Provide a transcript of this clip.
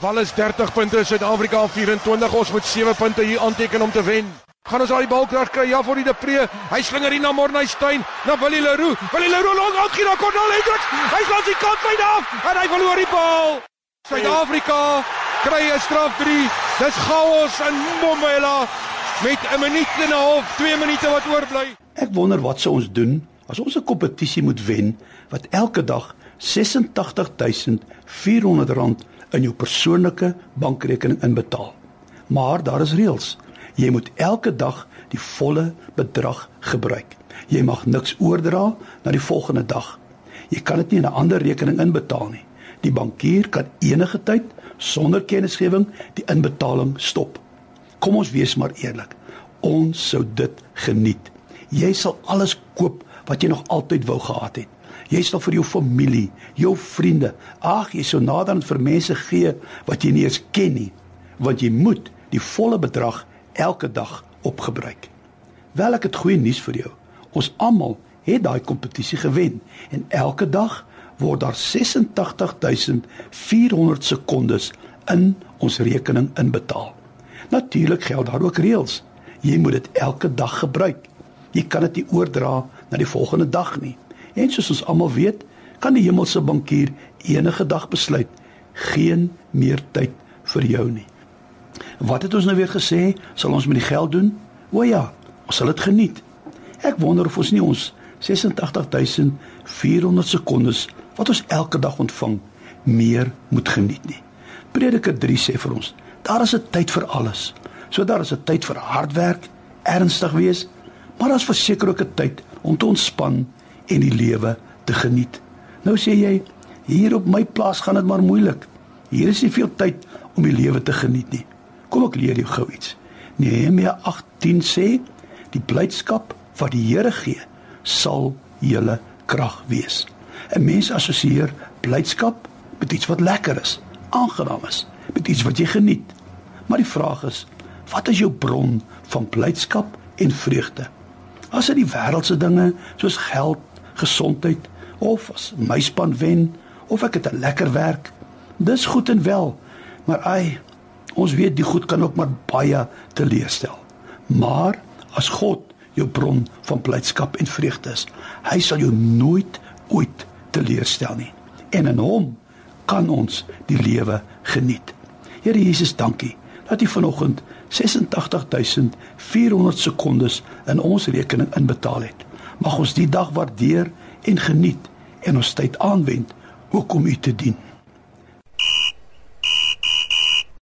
Wallis 30 punte, Suid-Afrika 24. Ons moet 7 punte hier aanteken om te wen. Gaan ons die bal kry ja vir die Depree. Hy slinger hier na Morneystein, na Willie Leroux. Willie Leroux long out hier na Cornel Hendricks. Hy slaan die kant by af en hy verloor die bal. Suid-Afrika kry 'n straf 3. Dis chaos in Mbombela met 'n minuut en 'n half, 2 minute wat oorbly. Ek wonder wat sou ons doen as ons 'n kompetisie moet wen wat elke dag 86400 rand in jou persoonlike bankrekening inbetaal. Maar daar is reëls. Jy moet elke dag die volle bedrag gebruik. Jy mag niks oordra na die volgende dag. Jy kan dit nie in 'n ander rekening inbetaal nie. Die bankier kan enige tyd sonder kennisgewing die inbetaling stop. Kom ons wees maar eerlik. Ons sou dit geniet. Jy sal alles koop wat jy nog altyd wou gehad het. Jy sal vir jou familie, jou vriende, ag, jy sou naderhand vir mense gee wat jy nie eens ken nie, want jy moet die volle bedrag elke dag opgebruik. Wel ek het goeie nuus vir jou. Ons almal het daai kompetisie gewen en elke dag word daar 86400 sekondes in ons rekening inbetaal. Natuurlik geld daar ook reëls. Jy moet dit elke dag gebruik. Jy kan dit nie oordra na die volgende dag nie. En soos ons almal weet, kan die hemelse bankier enige dag besluit geen meer tyd vir jou nie. Wat het ons nou weer gesê? Sal ons met die geld doen? O ja, ons sal dit geniet. Ek wonder of ons nie ons 86400 sekondes wat ons elke dag ontvang meer moet geniet nie. Prediker 3 sê vir ons, daar is 'n tyd vir alles. So daar is 'n tyd vir hard werk, ernstig wees, maar daar's verseker ook 'n tyd om te ontspan en die lewe te geniet. Nou sê jy, hier op my plaas gaan dit maar moeilik. Hier is nie veel tyd om die lewe te geniet nie. Kom ek leer jou gou iets. Nehemia 18 sê, die blydskap wat die Here gee, sal julle krag wees. 'n Mens assosieer blydskap met iets wat lekker is, aangenaam is, met iets wat jy geniet. Maar die vraag is, wat is jou bron van blydskap en vreugde? As dit die wêreldse dinge soos geld, gesondheid of as my span wen of ek het 'n lekker werk, dis goed en wel, maar ai, ons weet die goed kan ook maar baie teleurstel. Maar as God jou bron van blydskap en vreugde is, hy sal jou nooit ooit teleurstel nie. En in hom kan ons die lewe geniet. Here Jesus, dankie dat U vanoggend 86400 sekondes in ons rekening inbetaal het. Mag ons die dag waardeer en geniet en ons tyd aanwend ook om U te dien.